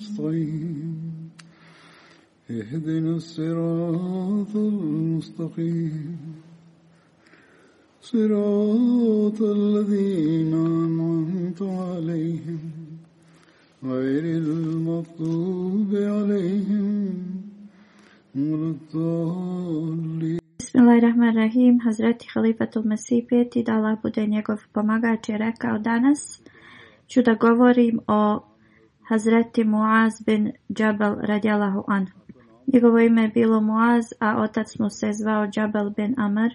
المستقيم اهدنا الصراط المستقيم صراط Bismillahirrahmanirrahim, Hazreti Halifatul Mesih peti, da Allah njegov pomagač, je rekao danas ću da govorim o Hazreti Muaz bin Jabal radijalahu anhu. Njegovo ime je bilo Muaz, a otac mu se zvao Jabal bin Amr.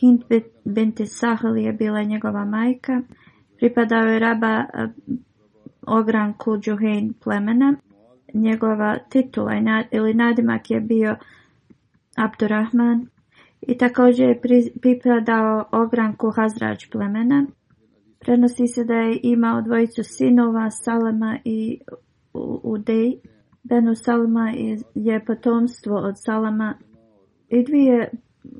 Hind binti Sahel je bila njegova majka. Pripadao je raba e, ogranku Džuhejn plemena. Njegova titula ili nadimak je bio Abdurrahman i također je pripadao ogranku Hazraj plemena. Prenosi se da je imao dvojicu sinova, Salama i Udej. Benu Salama je potomstvo od Salama i dvije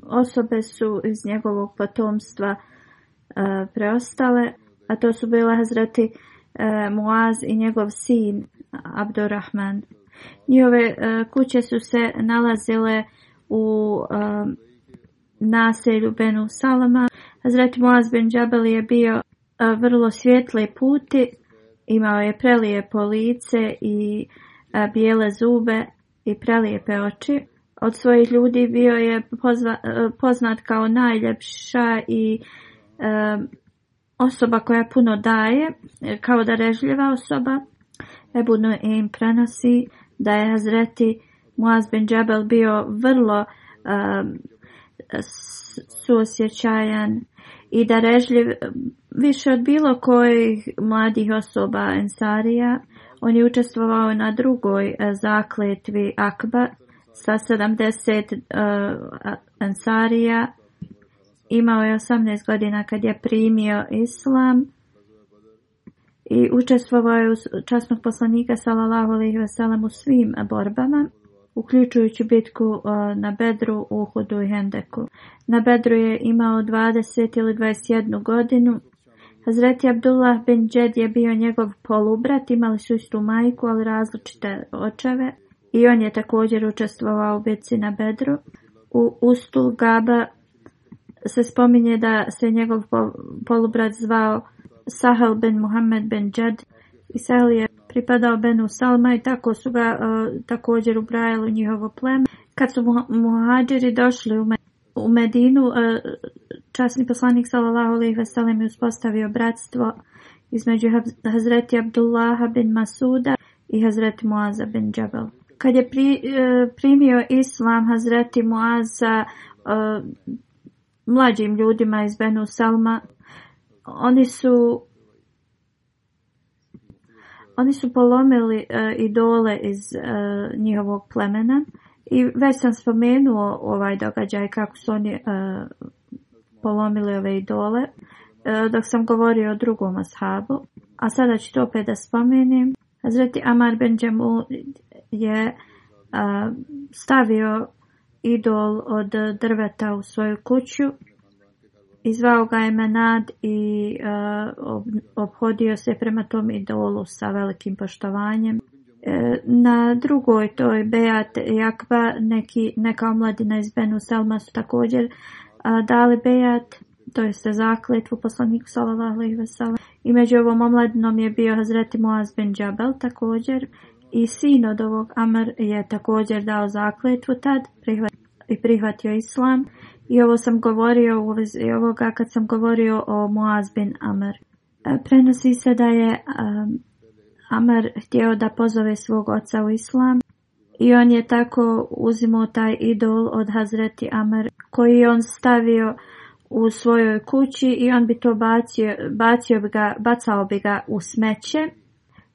osobe su iz njegovog potomstva e, preostale, a to su bile Hazreti e, Muaz i njegov sin Abdurrahman. Njihove e, kuće su se nalazile u naselju Benu Salama. Hazreti Muaz bin Džabel je bio vrlo svjetle puti, imao je prelijepo lice i bijele zube i prelijepe oči. Od svojih ljudi bio je e, poznat kao najljepša i e, osoba koja puno daje, kao da režljiva osoba. Ebu im prenosi da je Hazreti Muaz bin Džabel bio vrlo e, suosjećajan i darežljiv više od bilo kojih mladih osoba Ensarija. On je učestvovao na drugoj e, zakletvi Akba sa 70 e, Ensarija. Imao je 18 godina kad je primio islam i učestvovao je u časnog poslanika sallallahu alejhi ve u svim borbama uključujući bitku na Bedru, Uhudu i Hendeku. Na Bedru je imao 20 ili 21 godinu. Hazreti Abdullah bin Džed je bio njegov polubrat, imali su istu majku, ali različite očeve. I on je također učestvovao u bitci na Bedru. U Ustu Gaba se spominje da se njegov polubrat zvao Sahel bin Muhammed bin Džed. I Sahel je pripadao Benu Salma i tako su ga e, također ubrajali u njihovo pleme. Kad su muhađeri došli u, Medinu, e, časni poslanik sallallahu alejhi ve sellem uspostavio bratstvo između Hazreti Abdullaha bin Masuda i Hazreti Muaza bin Džabel. Kad je pri, uh, primio islam Hazreti Muaza mlađim ljudima iz Benu Salma, oni su oni su polomili e, idole iz e, njihovog plemena i već sam spomenuo ovaj događaj kako su oni e, polomili ove idole dok sam govorio o drugom ashabu. A sada ću to opet da spomenem. Hazreti Amar ben je stavio idol od drveta u svoju kuću Izvao ga je Menad i e, obhodio se prema tom idolu sa velikim poštovanjem. E, na drugoj toj Beat jakva neki, neka omladina iz Benu Selma su također dali Beat, to se zakletvu poslaniku sallallahu alejhi I među ovom omladinom je bio Hazreti Moaz Ben Džabel također i sin od ovog Amr je također dao zakletvu tad i prihvatio islam. I ovo sam govorio u vezi ovoga kad sam govorio o Muaz bin Amr. E, prenosi se da je um, Amr htio da pozove svog oca u islam i on je tako uzimao taj idol od Hazreti Amr koji je on stavio u svojoj kući i on bi to bacio, bacio ga, bacao bi ga u smeće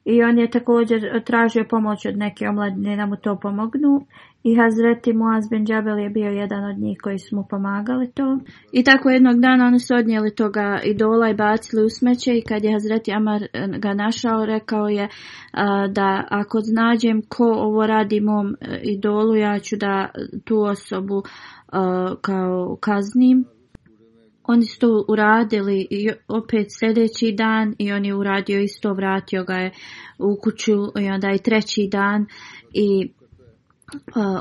i on je također tražio pomoć od neke omladine da mu to pomognu i Hazreti Muaz bin Džabel je bio jedan od njih koji su mu pomagali to. I tako jednog dana oni su odnijeli toga idola i bacili u smeće i kad je Hazreti Amar e, ga našao rekao je e, da ako znađem ko ovo radi mom e, idolu ja ću da tu osobu kao kaznim. Oni su to uradili i opet sljedeći dan i on je uradio isto, vratio ga je u kuću i onda i treći dan i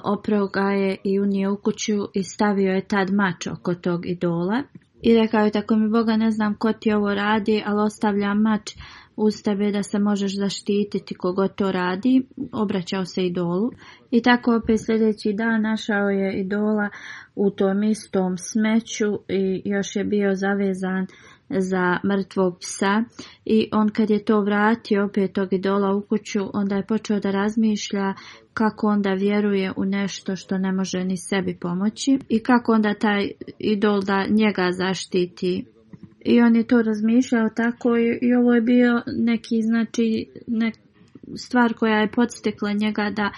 oprao ga je i unije u kuću i stavio je tad mač oko tog idola. I rekao je tako mi Boga ne znam ko ti ovo radi, ali ostavljam mač uz tebe da se možeš zaštititi kogo to radi. Obraćao se idolu. I tako opet sljedeći dan našao je idola u tom istom smeću i još je bio zavezan za mrtvog psa i on kad je to vratio opet tog idola u kuću, onda je počeo da razmišlja kako onda vjeruje u nešto što ne može ni sebi pomoći i kako onda taj idol da njega zaštiti i on je to razmišljao tako i, ovo je bio neki znači stvar koja je podstekla njega da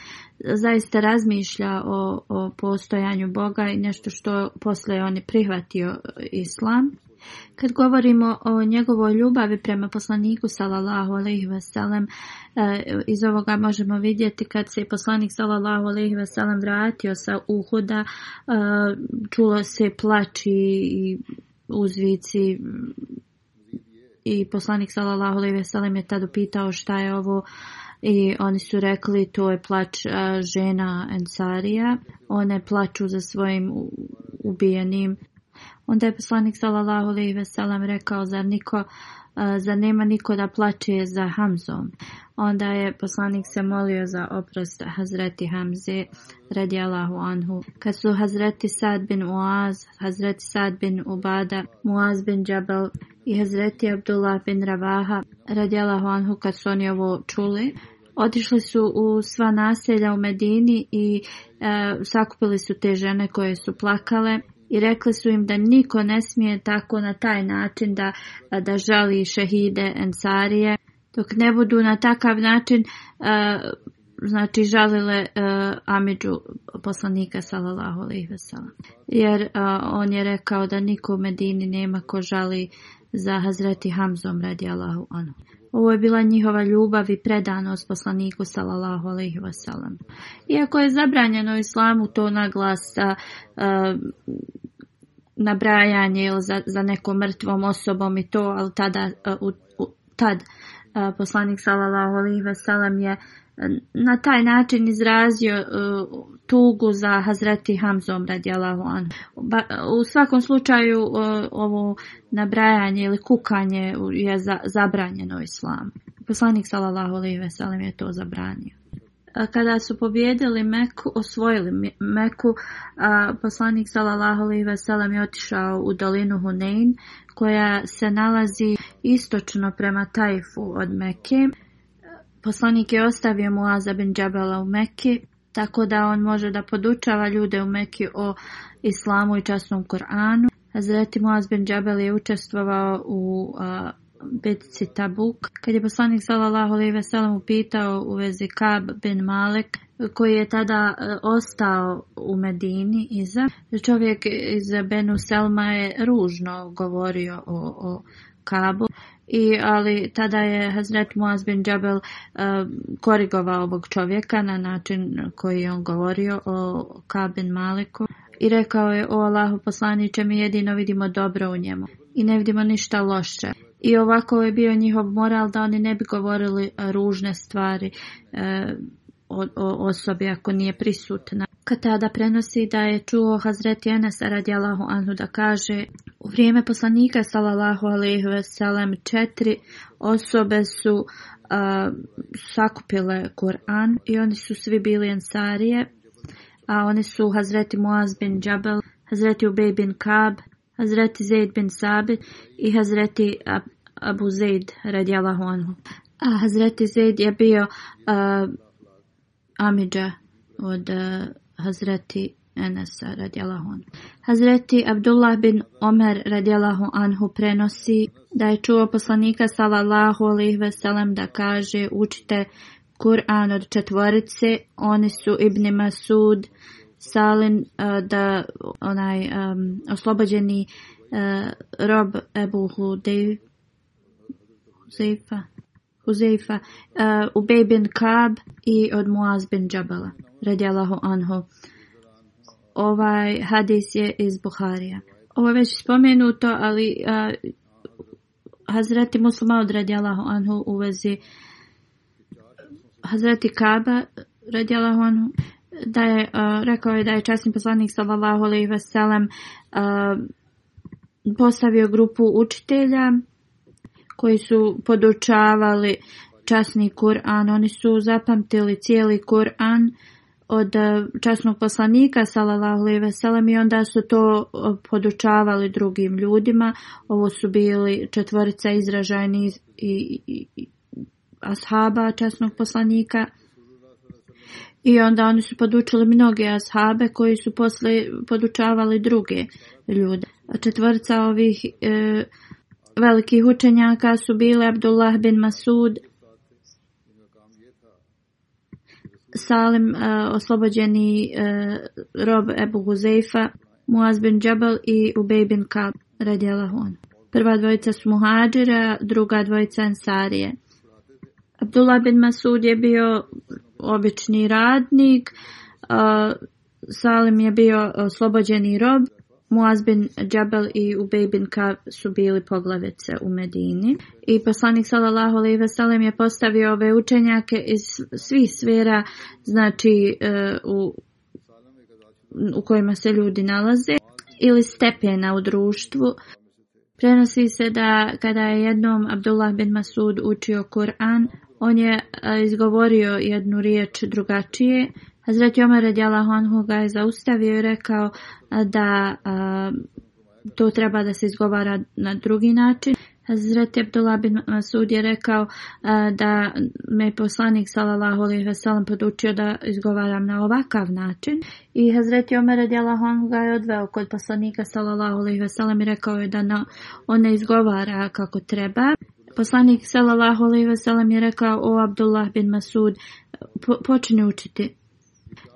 zaista razmišlja o, o postojanju Boga i nešto što posle on je prihvatio islam. Kad govorimo o njegovoj ljubavi prema poslaniku sallallahu alejhi ve iz ovoga možemo vidjeti kad se poslanik sallallahu alejhi ve vratio sa Uhuda, e, čulo se plaći i uzvici i poslanik sallallahu alejhi ve je tada upitao šta je ovo i oni su rekli to je plač e, žena Ensarija, one plaču za svojim ubijenim Onda je poslanik sallallahu alejhi ve sellem rekao za niko e, za nema niko da plače za Hamzom. Onda je poslanik se molio za oprost Hazreti Hamze radijalahu anhu. Kad su Hazreti Sad bin Uaz, Hazreti Sad bin Ubada, Muaz bin Džabel i Hazreti Abdullah bin Ravaha radijallahu anhu kad su oni ovo čuli, Otišli su u sva naselja u Medini i e, sakupili su te žene koje su plakale i rekli su im da niko ne smije tako na taj način da, da žali šehide ensarije, dok ne budu na takav način e, znači žalile e, Amidžu poslanika sallallahu alejhi ve Jer e, on je rekao da niko u Medini nema ko žali za Hazreti Hamzom radijallahu anhu. Ovo je bila njihova ljubav i predanost poslaniku sallallahu alaihi ve Iako je zabranjeno islamu to naglasa nabrajanje ili za, za nekom mrtvom osobom i to, ali tada, u, tad poslanik sallallahu salam je na taj način izrazio e, tugu za Hazreti Hamzom radijalahu an. U svakom slučaju e, ovo nabrajanje ili kukanje je za, zabranjeno islam. Poslanik sallallahu alejhi ve je to zabranio. Kada su pobjedili Meku, osvojili Meku, poslanik sallallahu alejhi ve je otišao u dolinu Hunein koja se nalazi istočno prema Tajfu od Mekke. Poslanik je ostavio Muaza bin Džabala u Mekki, tako da on može da podučava ljude u Mekki o islamu i časnom Koranu. Hazreti Muaz bin Džabel je učestvovao u bitci Tabuk. Kad je poslanik sallallahu alejhi ve upitao u vezi Kab bin Malek koji je tada e, ostao u Medini iza, čovjek iz Benu Selma je ružno govorio o, o Kabu. I, ali tada je Hazret Muaz bin Džabel eh, korigovao ovog čovjeka na način koji je on govorio o Kabin Maliku i rekao je o Allahu poslaniće mi jedino vidimo dobro u njemu i ne vidimo ništa loše. I ovako je bio njihov moral da oni ne bi govorili ružne stvari eh, o, o osobi ako nije prisutna tada prenosi da je čuo Hazreti Enes radijalahu anhu da kaže U vrijeme poslanika salalahu alaihi veselem četiri osobe su sakupile Kur'an i oni su svi bili ensarije a oni su Hazreti Muaz bin Džabel, Hazreti Ubej bin Kab, Hazreti Zaid bin Sabit i Hazreti Ab Abu Zaid radijalahu anhu. A Hazreti Zaid je bio uh, Amidža od Hazreti Enesa radijalahu anhu. Hazreti Abdullah bin Omer radijalahu anhu prenosi da je čuo poslanika salallahu alih veselem da kaže učite Kur'an od četvorice, oni su Ibn Masud, Salin, eh, da onaj oslobođeni eh, rob Ebu Hudej, Huzeifa, Huzeifa uh, eh, Ubej bin Kab i od Muaz bin Džabala radijalahu anhu. Ovaj hadis je iz Buharija. Ovo je već spomenuto, ali a, Hazreti Muslima od radijalahu anhu u vezi Hazreti Kaba radijalahu anhu da je, rekao je da je časni poslanik sallallahu alaihi veselem postavio grupu učitelja koji su podučavali časni Kur'an. Oni su zapamtili cijeli Kur'an od e, časnog poslanika sallallahu alejhi ve i onda su to e, podučavali drugim ljudima. Ovo su bili četvorica izražajni i, ashaba časnog poslanika. I onda oni su podučili mnoge ashabe koji su posle podučavali druge ljude. Četvorica ovih e, velikih učenjaka su bile Abdullah bin Masud, Salim oslobođeni e, rob Ebu Guzeifa, Muaz bin Džabal i Ubej bin Kab Radjela Prva dvojica su muhađira, druga dvojica ansarije. Abdullah bin Masud je bio obični radnik, Salim je bio oslobođeni rob, Muaz bin Džabel i Ubej bin Kav su bili poglavice u Medini. I poslanik sallallahu alejhi ve sellem je postavio ove učenjake iz svih sfera, znači e, u, u kojima se ljudi nalaze ili stepena u društvu. Prenosi se da kada je jednom Abdullah bin Masud učio Kur'an, on je e, izgovorio jednu riječ drugačije Hazreti Omer Radjala anhu ga je zaustavio i rekao da a, to treba da se izgovara na drugi način. Hazreti Abdullah bin Masud je rekao da me poslanik sallallahu alejhi ve podučio da izgovaram na ovakav način i Hazreti Omer Radjala anhu ga je odveo kod poslanika sallallahu alaihi veselam i rekao je da na, on ne izgovara kako treba. Poslanik sallallahu alejhi ve je rekao o Abdullah bin Masud počni učiti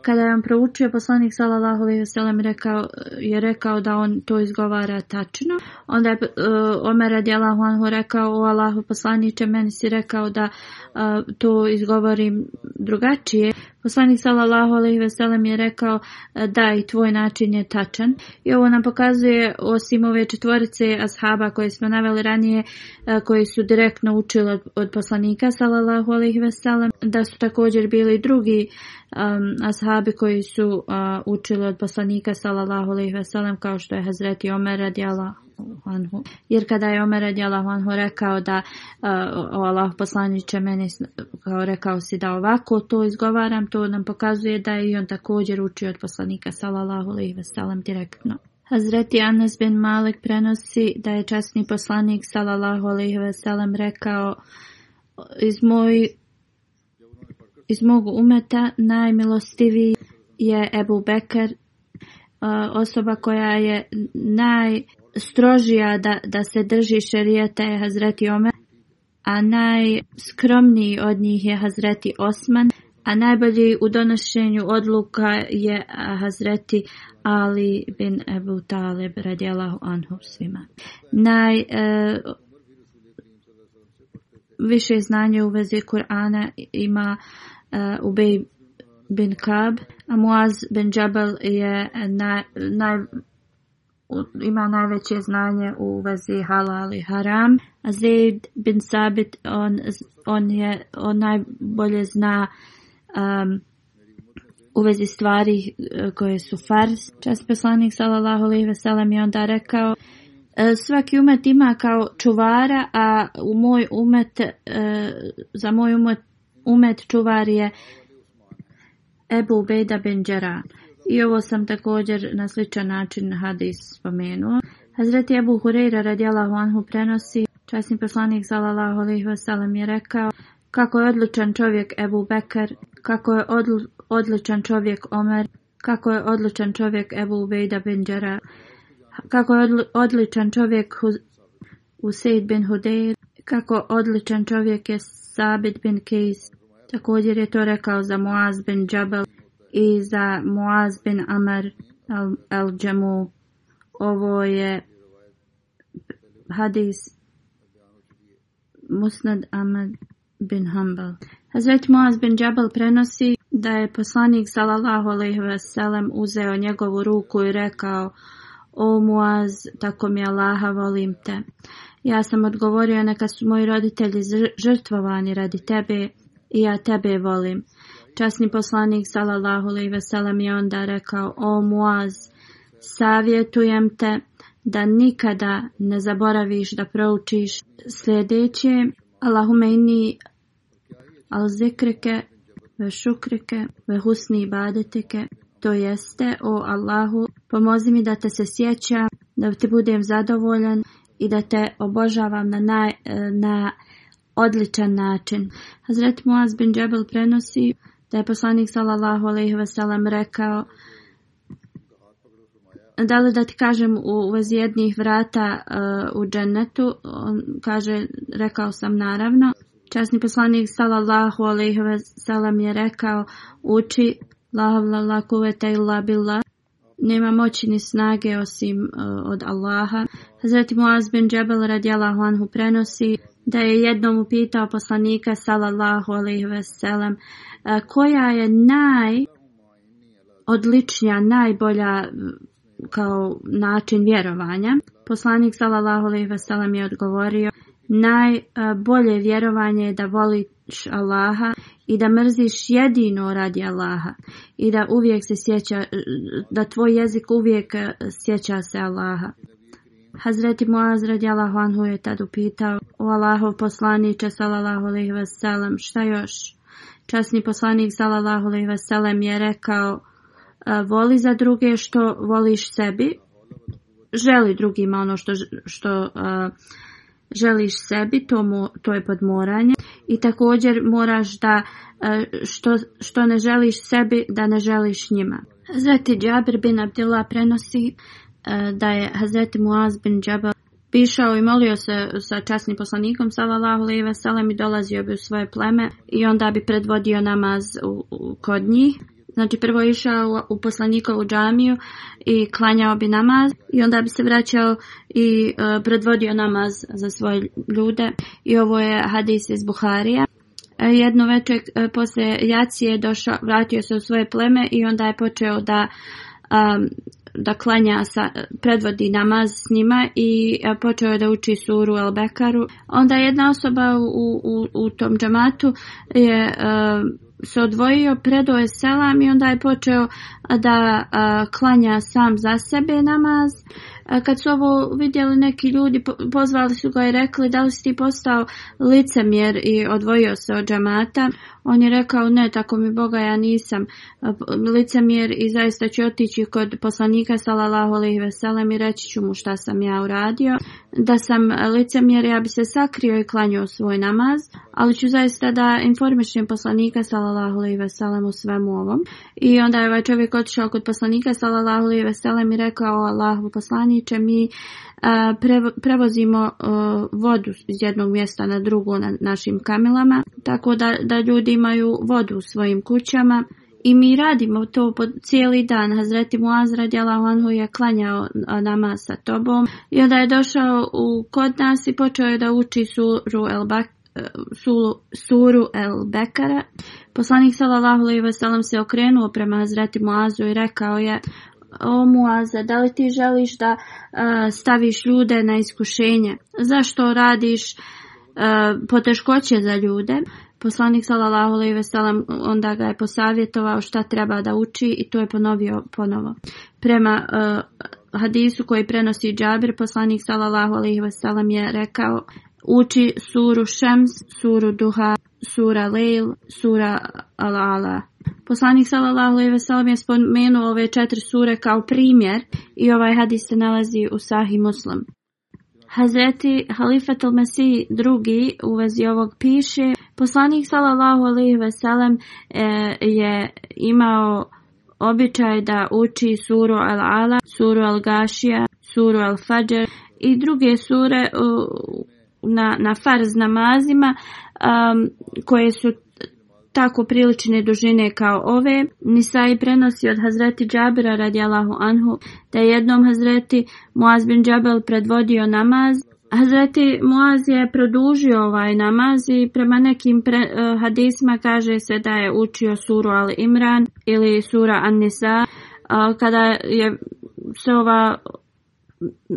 kada je on proučio, poslanik sallallahu alejhi ve rekao je rekao da on to izgovara tačno. Onda je uh, Omer radijallahu anhu rekao: "O Allahu poslanice, meni si rekao da e, to izgovorim drugačije." Poslanik sallallahu alejhi ve sellem je rekao e, da i tvoj način je tačan i ovo nam pokazuje osim ove četvorice ashaba koje smo naveli ranije e, koji su direktno učili od, poslanika sallallahu alejhi ve sellem da su također bili drugi e, ashabi koji su uh, učili od poslanika sallallahu alejhi ve sellem kao što je Hazreti Omer radijallahu anhu. Jer kada je Omer anhu rekao da eh, o Allah poslaniće meni kao rekao si da ovako to izgovaram, to nam pokazuje da je i on također učio od poslanika sallallahu alejhi ve sellem direktno. Hazreti Anas bin Malik prenosi da je časni poslanik sallallahu alejhi ve sellem rekao iz moj iz mog umeta najmilostiviji je Ebu Bekr, eh, osoba koja je naj najstrožija da, da se drži šerijata je Hazreti Omer, a najskromniji od njih je Hazreti Osman, a najbolji u donošenju odluka je Hazreti Ali bin Ebu Talib radijalahu anhu svima. Naj, e, više znanje u vezi Kur'ana ima e, bin Kab, a Muaz bin Jabal je na, naj, ima najveće znanje u vezi halal i haram. Zaid bin Sabit, on, on, je, najbolje zna um, u vezi stvari uh, koje su farz. Čas poslanik sallallahu alaihi ve sellem je onda rekao e, svaki umet ima kao čuvara, a u moj umet e, za moj umet, umet čuvar je Ebu Bejda bin i ovo sam također na sličan način hadis spomenuo. Hazreti Abu Hureyra radijalahu anhu prenosi, časni poslanik sallallahu alaihi wasallam je rekao kako je odličan čovjek Ebu Bekar, kako je odličan čovjek Omer, kako je odličan čovjek Ebu Ubeida bin Đara, kako je odličan čovjek Huz, bin Hudejr, kako odličan čovjek je Sabit bin Kejs. Također je to rekao za Muaz bin Džabel, i za Muaz bin Amr al, al Ovo je hadis Musnad Ahmad bin Hanbal. Hazret Muaz bin Jabal prenosi da je poslanik sallallahu alejhi ve uzeo njegovu ruku i rekao: O Muaz, tako mi Allaha volim te. Ja sam odgovorio neka su moji roditelji žrtvovani radi tebe i ja tebe volim. Časni poslanik sallallahu alejhi ve sellem je onda rekao: "O Muaz, savjetujem te da nikada ne zaboraviš da proučiš sljedeće Allahumma inni al zikrike ve šukrike ve husni ibadetike to jeste o Allahu pomozi mi da te se sjećam da ti budem zadovoljan i da te obožavam na, naj, na odličan način. Hazret Muaz bin Jabal prenosi da je poslanik sallallahu alejhi ve sellem rekao da li da ti kažem u vezi jednih vrata uh, u džennetu, on kaže, rekao sam naravno. Časni poslanik sallallahu alejhi ve sellem je rekao uči la la kuvete illa billah. Nema moći ni snage osim uh, od Allaha. Hazreti Muaz bin Džebel radijalahu anhu prenosi da je jednom upitao poslanika sallallahu ve sellem e, koja je naj najbolja kao način vjerovanja. Poslanik sallallahu alejhi ve sellem je odgovorio: Najbolje e, vjerovanje je da voliš Allaha i da mrziš jedino radi Allaha i da uvijek se sjeća e, da tvoj jezik uvijek sjeća se Allaha. Hazreti Muaz radijalahu anhu je tad upitao o Allahov poslaniče salallahu alaihi šta još? Časni poslanik salallahu alaihi veselem je rekao e, voli za druge što voliš sebi želi drugima ono što, što e, želiš sebi, to, mu, to je podmoranje. I također moraš da e, što, što ne želiš sebi, da ne želiš njima. Zati Džabir bin Abdillah prenosi E, da je Hazreti Muaz bin Džabal pišao i molio se sa časnim poslanikom sallallahu alejhi ve sellem i dolazio bi u svoje pleme i onda bi predvodio namaz u, u, kod njih. Znači prvo išao u poslanikovu džamiju i klanjao bi namaz i onda bi se vraćao i e, predvodio namaz za svoje ljude. I ovo je hadis iz Buharija. E, jedno večer posle jacije došao, vratio se u svoje pleme i onda je počeo da da klanja, predvodi namaz s njima i počeo je da uči suru El Bekaru. Onda jedna osoba u, u, u tom džamatu je se odvojio, predao je selam i onda je počeo da klanja sam za sebe namaz. Kad su ovo vidjeli neki ljudi, pozvali su ga i rekli da li si ti postao licemjer i odvojio se od džamata. On je rekao, ne, tako mi Boga ja nisam licemjer i zaista ću otići kod poslanika salalahu alih veselem i reći ću mu šta sam ja uradio. Da sam licemjer ja bi se sakrio i klanio svoj namaz, ali ću zaista da informišim poslanika salalahu alih veselem u svemu ovom. I onda je ovaj čovjek otišao kod poslanika salalahu ve veselem i rekao, Allahu poslaniće, mi prevozimo vodu iz jednog mjesta na drugo na našim kamilama, tako da, da ljudi imaju vodu u svojim kućama. I mi radimo to po cijeli dan. Hazreti Muaz radjala Anhu je klanjao nama sa tobom. I onda je došao u, kod nas i počeo je da uči suru El e, suru, El Bekara. Poslanik sallallahu alejhi ve se okrenuo prema Hazreti Muazu i rekao je: o da li ti želiš da e, staviš ljude na iskušenje? Zašto radiš e, poteškoće za ljude? Poslanik sallallahu alejhi ve onda ga je posavjetovao šta treba da uči i to je ponovio ponovo. Prema e, hadisu koji prenosi Džabir, poslanik sallallahu alejhi ve je rekao uči suru Šems, suru Duha, sura Lejl, sura Al-Ala. Poslanik sallallahu alejhi ve je spomenuo ove četiri sure kao primjer i ovaj hadis se nalazi u Sahi Muslim. Hazreti Halifat al drugi u vezi ovog piše Poslanik sallallahu alejhi ve sellem e, je imao običaj da uči suru Al-Ala, suru Al-Gašija, suru Al-Fajr i druge sure u na, na farz namazima um, koje su tako prilične dužine kao ove. Nisai prenosi od Hazreti Džabira radijalahu anhu da je jednom Hazreti Muaz bin Džabel predvodio namaz. Hazreti Muaz je produžio ovaj namaz i prema nekim pre, uh, hadisma kaže se da je učio suru Al Imran ili sura An-Nisa uh, kada je se ova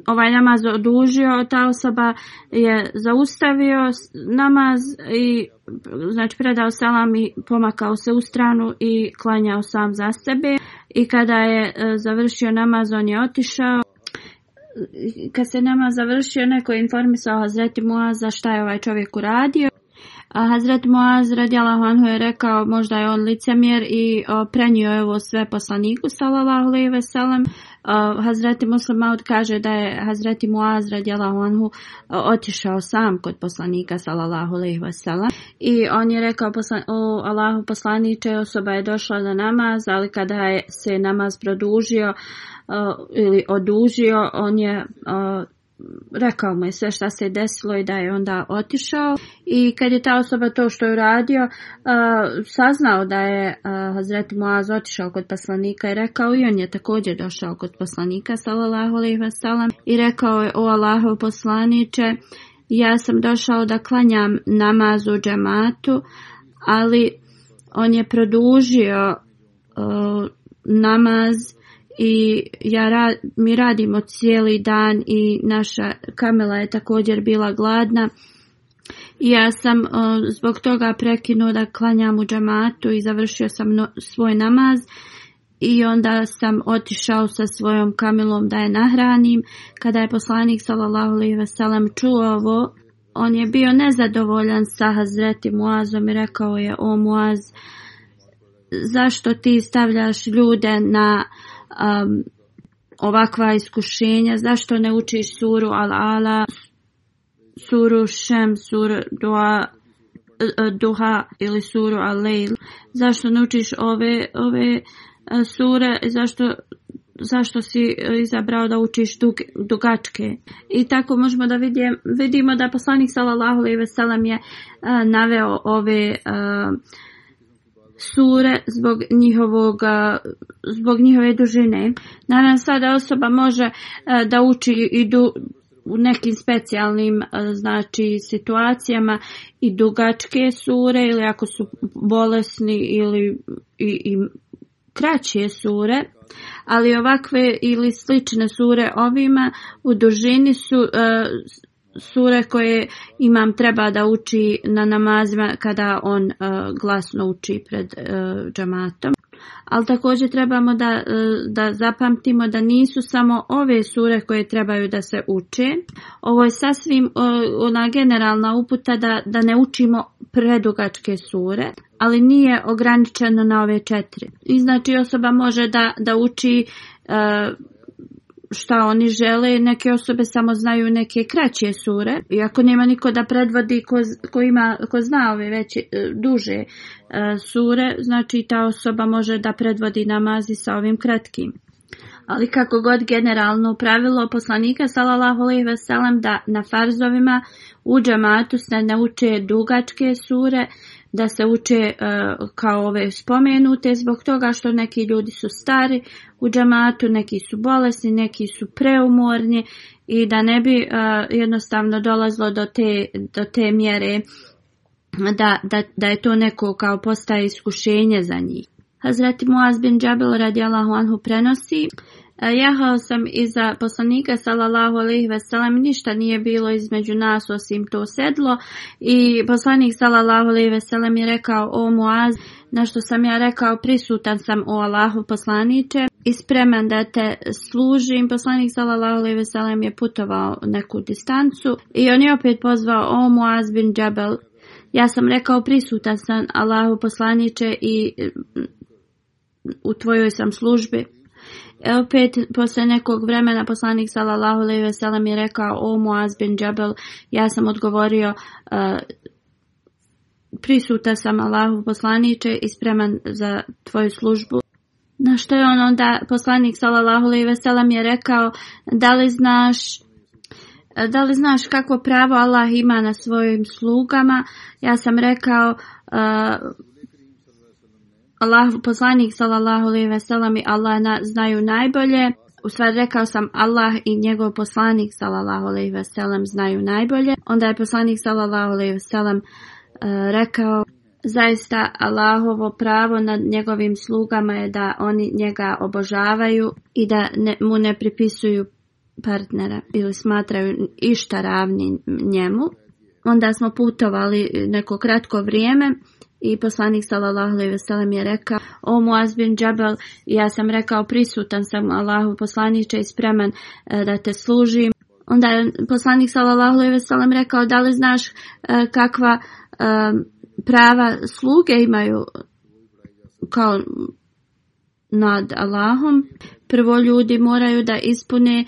ovaj namaz odužio, ta osoba je zaustavio namaz i znači predao salam i pomakao se u stranu i klanjao sam za sebe i kada je e, završio namaz on je otišao kad se nama završio neko je informisao Hazreti za šta je ovaj čovjek uradio a Hazret Moaz radijala anhu je rekao možda je on licemjer i prenio je ovo sve poslaniku sallallahu alejhi ve Uh, Hazreti Muslimaud kaže da je Hazreti Muaz radjala anhu uh, otišao sam kod poslanika sallallahu alejhi i on je rekao poslan, o Allahu poslaniče osoba je došla na namaz ali kada je se namaz produžio ili odužio on je rekao mu je sve šta se desilo i da je onda otišao i kad je ta osoba to što je uradio saznao da je Hazreti Muaz otišao kod poslanika i rekao i on je također došao kod poslanika sallallahu alejhi i rekao je o Allahov poslaniće, ja sam došao da klanjam namaz u džematu ali on je produžio namaz i ja mi radimo cijeli dan i naša kamela je također bila gladna. I ja sam zbog toga prekinuo da klanjam u džamatu i završio sam svoj namaz i onda sam otišao sa svojom kamilom da je nahranim. Kada je poslanik sallallahu ve čuo ovo, on je bio nezadovoljan sa Hazreti Muazom i rekao je: "O Muaz, zašto ti stavljaš ljude na um, ovakva iskušenja, zašto ne učiš suru Al-Ala, suru Šem, suru Dua, e, Duha ili suru al lejl zašto ne učiš ove, ove e, sure, zašto zašto si e, izabrao da učiš dug, dugačke. I tako možemo da vidimo da poslanik sallallahu alejhi ve sellem je naveo ove sure zbog zbog njihove dužine. Naravno sada osoba može e, da uči i u nekim specijalnim e, znači situacijama i dugačke sure ili ako su bolesni ili i, i kraće sure, ali ovakve ili slične sure ovima u dužini su e, sure koje imam treba da uči na namazima kada on e, glasno uči pred e, džamatom. Ali također trebamo da, e, da zapamtimo da nisu samo ove sure koje trebaju da se uče. Ovo je sasvim ona generalna uputa da, da ne učimo predugačke sure, ali nije ograničeno na ove četiri. I znači osoba može da, da uči šta oni žele, neke osobe samo znaju neke kraće sure i ako nema niko da predvodi ko, ima, ko zna ove veće, e, duže e, sure, znači ta osoba može da predvodi namazi sa ovim kratkim. Ali kako god generalno pravilo poslanika sallallahu alejhi ve da na farzovima u džamatu se ne uče dugačke sure, da se uče e, kao ove spomenute zbog toga što neki ljudi su stari u džamatu, neki su bolesni, neki su preumorni i da ne bi e, jednostavno dolazlo do te, do te mjere da, da, da je to neko kao postaje iskušenje za njih. Hazreti Muaz bin Džabel radijalahu anhu prenosi E, Jahao sam iza poslanika sallallahu alejhi ve sellem ništa nije bilo između nas osim to sedlo i poslanik sallallahu alejhi ve je rekao o Muaz na što sam ja rekao prisutan sam o Allahu poslaniče i spreman da te služim. Poslanik sallallahu alejhi ve je putovao neku distancu i on je opet pozvao o Muaz bin Jabal. Ja sam rekao prisutan sam Allahu poslaniče i u tvojoj sam službi. Opet, posle nekog vremena, poslanik sallallahu alejhi ve sellem je rekao: "O Muaz bin Jabal, ja sam odgovorio: uh, e, Prisuta sam Allahu poslaniče i spreman za tvoju službu." Na što je on onda poslanik sallallahu alejhi ve sellem je rekao: "Da li znaš da li znaš kako pravo Allah ima na svojim slugama? Ja sam rekao e, Allah, poslanik sallallahu alejhi ve i Allah znaju najbolje. U stvari rekao sam Allah i njegov poslanik sallallahu alejhi ve znaju najbolje. Onda je poslanik sallallahu alejhi ve e, rekao zaista Allahovo pravo nad njegovim slugama je da oni njega obožavaju i da mu ne pripisuju partnera ili smatraju išta ravni njemu. Onda smo putovali neko kratko vrijeme i poslanik sallallahu alejhi ve je rekao: "O Muaz bin Džabel, ja sam rekao prisutan sam Allahu poslanice i spreman e, da te služim." Onda je poslanik sallallahu alejhi ve rekao: "Da li znaš e, kakva e, prava sluge imaju kao nad Allahom. Prvo ljudi moraju da ispune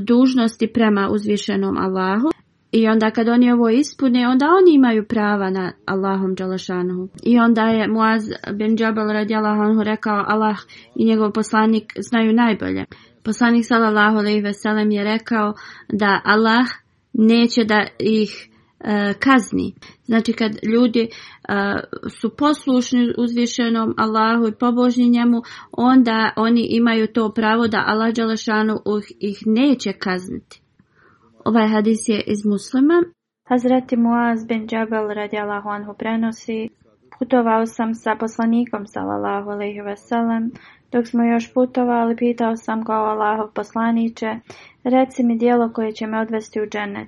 dužnosti prema uzvišenom Allahu. I onda kad oni ovo ispune, onda oni imaju prava na Allahom Đalašanhu. I onda je Muaz bin Džabal radi rekao Allah i njegov poslanik znaju najbolje. Poslanik sallallahu alaihi ve je rekao da Allah neće da ih e, kazni. Znači kad ljudi e, su poslušni uzvišenom Allahu i pobožni njemu, onda oni imaju to pravo da Allah ih neće kazniti. Ovaj hadis je iz muslima. Hazreti Muaz bin Džabel radijalahu anhu prenosi Putovao sam sa poslanikom sallallahu alaihi veselem. Dok smo još putovali, pitao sam kao Allahov poslaniće, reci mi dijelo koje će me odvesti u džene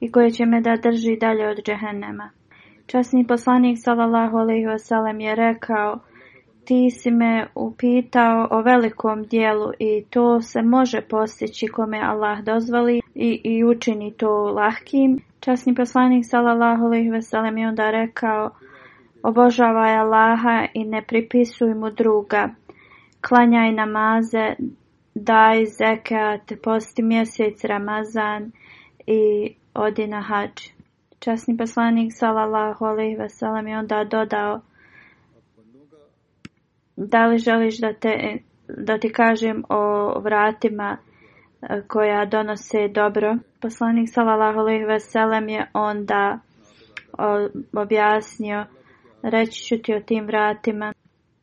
i koje će me da drži dalje od džehennema. Časni poslanik sallallahu alaihi veselem je rekao, ti si me upitao o velikom dijelu i to se može postići kome Allah dozvali i, i učini to lahkim. Časni poslanik sallallahu alejhi ve sellem je onda rekao: Obožavaj Allaha i ne pripisuj mu druga. Klanjaj namaze, daj zekat, posti mjesec Ramazan i odi na hađ. Časni poslanik sallallahu alejhi ve sellem je onda dodao: Da li želiš da te da ti kažem o vratima koja donose dobro. Poslanik sallallahu alejhi veselem je onda objasnio reći ću ti o tim vratima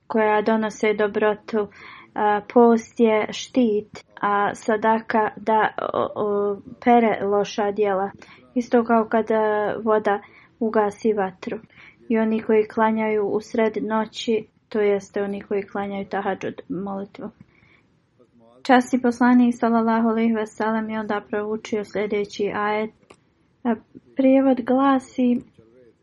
koja donose dobrotu. Post je štit, a sadaka da pere loša djela. Isto kao kada e, voda ugasi vatru. I oni koji klanjaju u sred noći, to jeste oni koji klanjaju tahadžud molitvu. Časni poslanik sallallahu alejhi ve je onda proučio sljedeći ajet. E, prijevod glasi: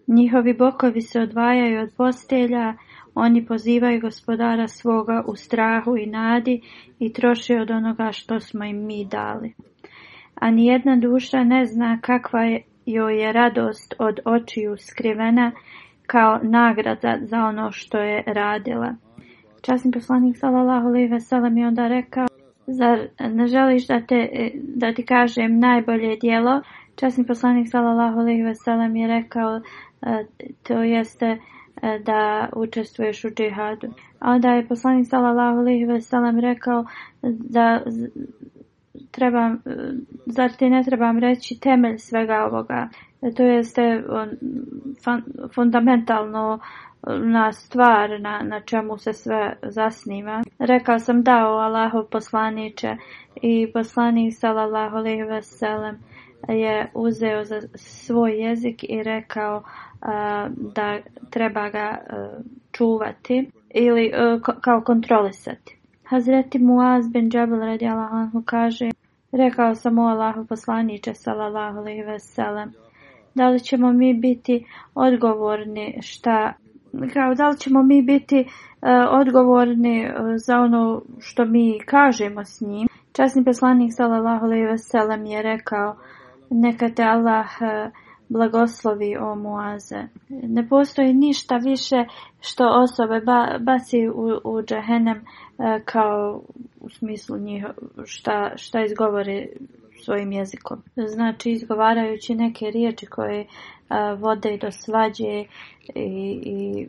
Njihovi bokovi se odvajaju od postelja, oni pozivaju gospodara svoga u strahu i nadi i troše od onoga što smo im mi dali. A nijedna duša ne zna kakva joj je radost od očiju skrivena kao nagrada za ono što je radila. Časni poslanik sallallahu alejhi ve je onda rekao Zar ne želiš da, te, e, da ti kažem najbolje dijelo? Časni poslanik sallallahu alejhi ve sellem je rekao e, to jeste e, da učestvuješ u džihadu. A onda je poslanik sallallahu alejhi ve sellem rekao da trebam, e, zar ti ne trebam reći temelj svega ovoga? E, to jeste fundamentalno e, na stvar na, na čemu se sve zasniva. Rekao sam da o Allahov poslaniće i poslanik sallallahu alejhi je uzeo za svoj jezik i rekao da treba ga čuvati ili kao kontrolisati. Hazreti Muaz bin Džabel radijallahu anhu kaže Rekao sam o Allahu poslaniče salallahu alaihi veselem. Da li ćemo mi biti odgovorni šta kao da li ćemo mi biti e, odgovorni e, za ono što mi kažemo s njim. Časni poslanik sallallahu alejhi ve je rekao neka te Allah e, blagoslovi o Muaze. Ne postoji ništa više što osobe ba, u, u e, kao u smislu njih, šta, šta svojim jezikom. Znači izgovarajući neke riječi koje e, vode do svađe i, i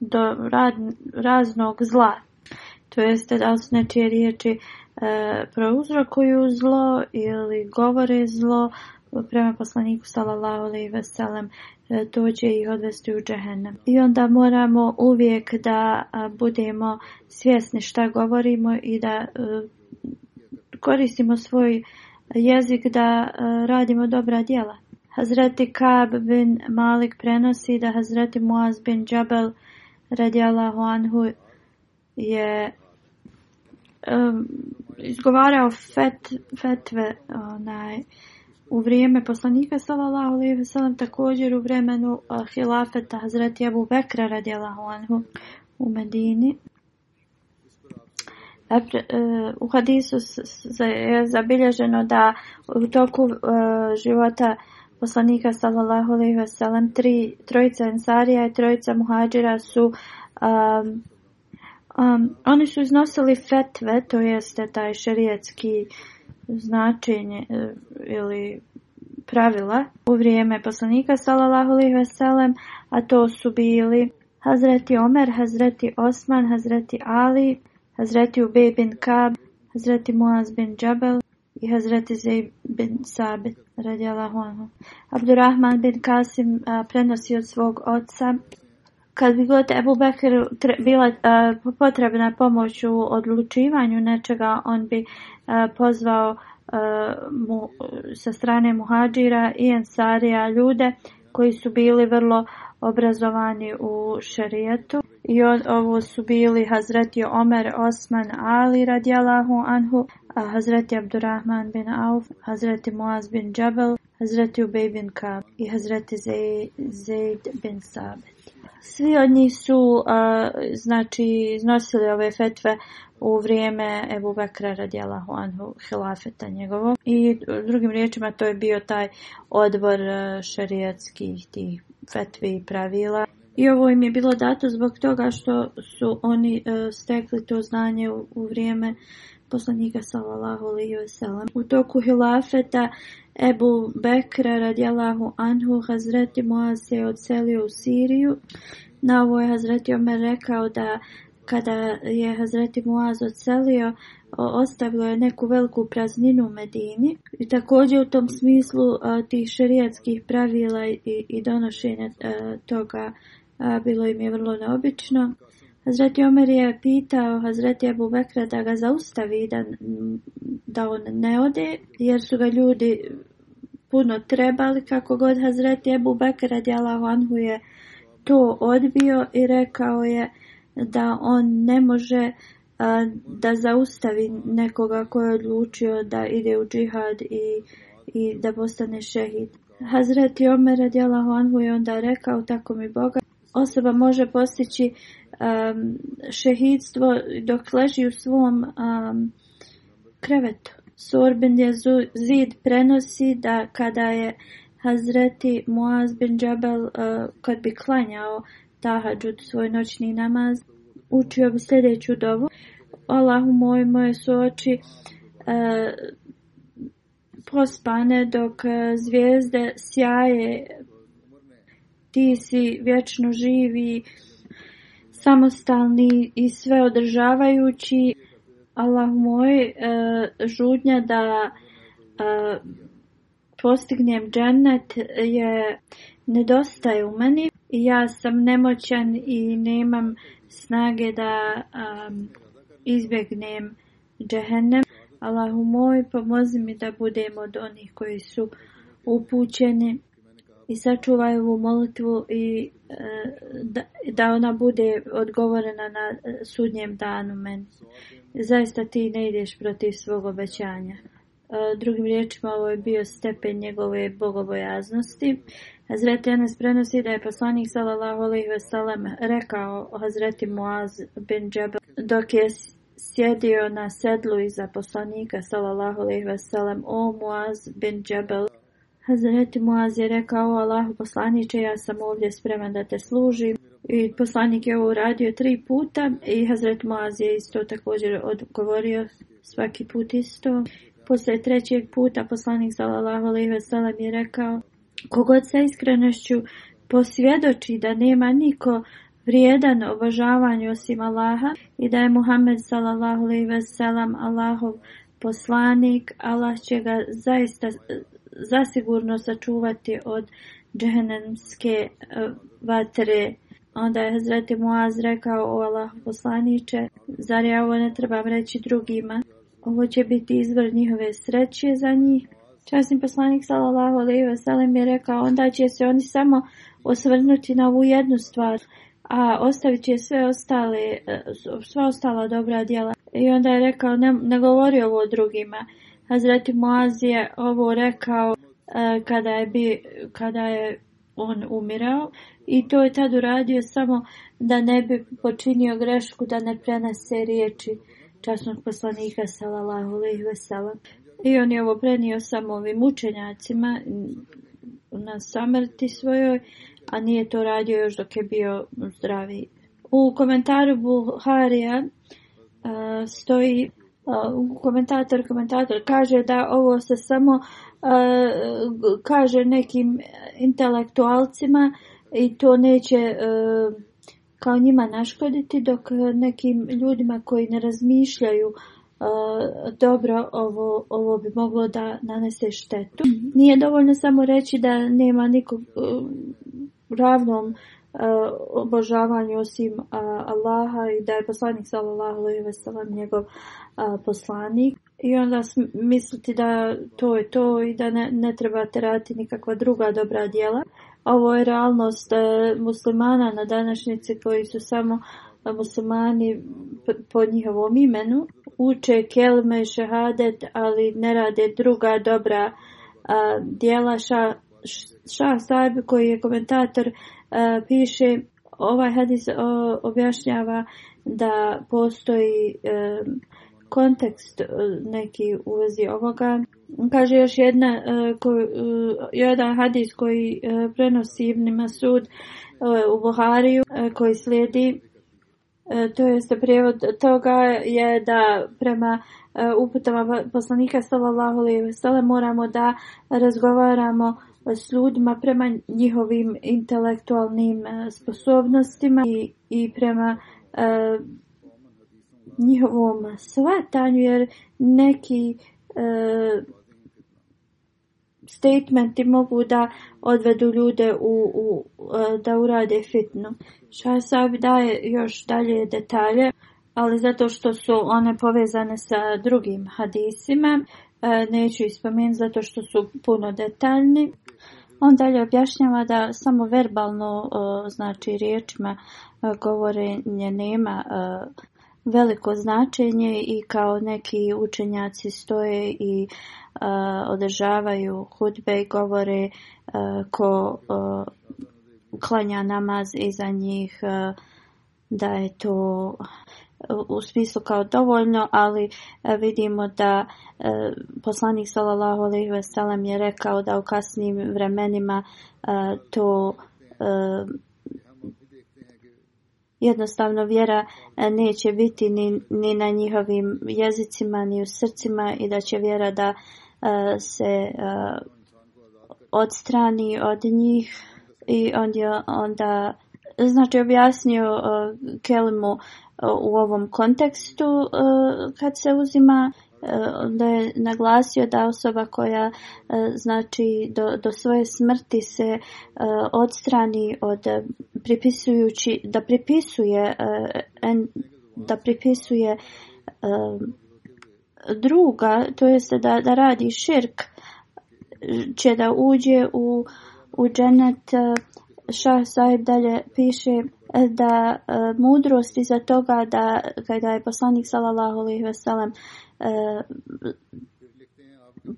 do rad, raznog zla. To jeste da su nečije riječi e, prouzrokuju zlo ili govore zlo, prema poslaniku sallallahu alejhi ve sellem to e, će ih odvesti u džehennem. I onda moramo uvijek da budemo svjesni šta govorimo i da e, koristimo svoj jezik da e, radimo dobra djela. Hazreti Kab bin Malik prenosi da Hazreti Muaz bin Džabel radijallahu anhu je um, izgovarao fet, fetve onaj, u vrijeme poslanika sallallahu alejhi ve sellem također u vremenu hilafeta Hazreti Abu Bekra radijallahu anhu u Medini. E, e, u hadisu je zabilježeno da u toku e, života poslanika sallallahu alejhi ve sellem tri trojica ensarija i trojica muhadžira su oni su iznosili fetve, to jeste taj šerijetski značenje e, ili pravila u vrijeme poslanika sallallahu alejhi ve a to su bili Hazreti Omer, Hazreti Osman, Hazreti Ali, Hazreti Ubej bin Kab, Hazreti Muaz bin Jabal i Hazreti Zeyd bin Sabit radijalahu anhu. Abdurrahman bin Kasim prenosi od svog oca kad bi god Ebu Bekir bila e, potrebna pomoć u odlučivanju nečega, on bi uh, pozvao e, mu, sa strane muhađira i ensarija ljude koji su bili vrlo obrazovani u šerijetu. I on, ovo su bili Hazreti Omer Osman Ali radijalahu anhu, Hazreti Abdurrahman bin Auf, Hazreti Muaz bin Džabel, Hazreti Ubej bin Kab i Hazreti Zaid bin Sabit. Svi od njih su znači iznosili ove fetve u vrijeme Ebu Bekra radijala Huanhu, hilafeta njegovo I drugim riječima to je bio taj odbor šarijatskih tih fetvi i pravila. I ovo im je bilo dato zbog toga što su oni stekli to znanje u vrijeme poslanika sallallahu U toku hilafeta Ebu Bekra radijalahu anhu Hazreti Moaz se odselio u Siriju. Na ovo je Hazreti Omer rekao da kada je Hazreti Muaz odselio, ostavilo je neku veliku prazninu u Medini. I također u tom smislu tih šerijatskih pravila i, i donošenja toga bilo im je vrlo neobično. Hazreti Omer je pitao Hazreti Abu Bekra da ga zaustavi da, da on ne ode jer su ga ljudi puno trebali kako god Hazreti Abu Bekra anhu je to odbio i rekao je da on ne može da zaustavi nekoga koji je odlučio da ide u džihad i, i da postane šehid. Hazreti Omer radijalahu anhu je onda rekao tako mi Boga osoba može postići um, šehidstvo dok leži u svom um, krevetu. Sorbin je zid prenosi da kada je Hazreti Muaz bin Džabel uh, kad bi klanjao tahadžud svoj noćni namaz učio bi sljedeću dovu Allahu moj moje su oči uh, pospane dok uh, zvijezde sjaje ti si vječno živi, samostalni i sve održavajući. Allah moj, e, žudnja da e, postignem džennet je nedostaje u meni. Ja sam nemoćan i nemam snage da e, izbjegnem džehennem. Allahu moj, pomozi mi da budem od onih koji su upućeni i sačuvaj ovu molitvu i e, da, ona bude odgovorena na e, sudnjem danu meni. Zaista ti ne ideš protiv svog obećanja. E, drugim riječima, ovo je bio stepen njegove bogobojaznosti. Hazreti Anas prenosi da je poslanik sallallahu rekao Hazreti Muaz bin Džabal dok je sjedio na sedlu iza poslanika sallallahu alaihi o Muaz bin Džabal Hazreti Muaz je rekao, Allahu poslaniče ja sam ovdje spreman da te služim. I poslanik je ovo uradio tri puta i Hazret Muaz je isto također odgovorio svaki put isto. Poslije trećeg puta poslanik sallallahu alejhi ve je rekao: Kogod sa iskrenošću posvjedoči da nema niko vrijedan obožavanju osim Allaha i da je Muhammed sallallahu alejhi ve sellem Allahov poslanik, Allah će ga zaista zasigurno sačuvati od džehennemske e, vatre. Onda je Hazreti Muaz rekao o Allah poslaniće, zar ja ovo ne trebam reći drugima? Ovo će biti izvor njihove sreće za njih. Časni poslanik sallallahu alejhi ve je rekao onda će se oni samo osvrnuti na ovu jednu stvar, a ostavit će sve ostale e, sva ostala dobra djela. I onda je rekao ne, ne govori ovo drugima. Hazreti Muaz je ovo rekao e, kada je, bi, kada je on umirao i to je tad uradio samo da ne bi počinio grešku da ne prenese riječi časnog poslanika sallallahu vesela. I on je ovo prenio samo ovim učenjacima na samrti svojoj, a nije to radio još dok je bio zdravi. U komentaru Buharija e, stoji Uh, komentator, komentator kaže da ovo se samo uh, kaže nekim intelektualcima i to neće uh, kao njima naškoditi dok nekim ljudima koji ne razmišljaju dobro ovo, ovo bi moglo da nanese štetu. Mhm. Nije dovoljno samo reći da nema nikog ravnom Eh, obožavanju osim eh, Allaha i da je poslanik sallallahu alejhi ve sellem njegov eh, poslanik i onda misliti da to je to i da ne, treba trebate raditi nikakva druga dobra djela. Ovo je realnost muslimana na današnjici koji su samo muslimani po njihovom imenu. Uče kelme, šehadet, ali ne rade druga dobra djela. Šah Sarbi koji je komentator e, piše ovaj hadis objašnjava da postoji e, kontekst e, neki u vezi ovoga. Kaže još jedna, jedan hadis koji prenosi Ibn Masud u Buhariju koji slijedi to je se prijevod toga je da prema uputama poslanika sallallahu alejhi moramo da razgovaramo s ljudima prema njihovim intelektualnim e, sposobnostima i, i prema e, njihovom shvatanju jer neki e, statementi mogu da odvedu ljude u, e, da urade fitnu. Šasab daje još dalje detalje, ali zato što su one povezane sa drugim hadisima, neću ispomenuti zato što su puno detaljni. On dalje objašnjava da samo verbalno, znači riječima e, govorenje nema e, veliko značenje i kao neki učenjaci stoje i e, održavaju hudbe i govore ko klanja namaz iza njih da je to u smislu kao dovoljno, ali e, vidimo da e, poslanik sallallahu alejhi ve je rekao da u kasnim vremenima e, to jednostavno vjera neće biti ni, ni na njihovim jezicima ni u srcima i da će vjera da se odstrani od njih i onda, onda znači objasnio uh, e, Kelimu e, u ovom kontekstu e, kad se uzima da je naglasio da osoba koja znači do, do svoje smrti se odstrani od pripisujući da pripisuje da pripisuje druga to jest da, da radi širk će da uđe u u dženet Šah Saib dalje piše e, da e, mudrost iza toga da kada je poslanik sallallahu alejhi ve sellem e,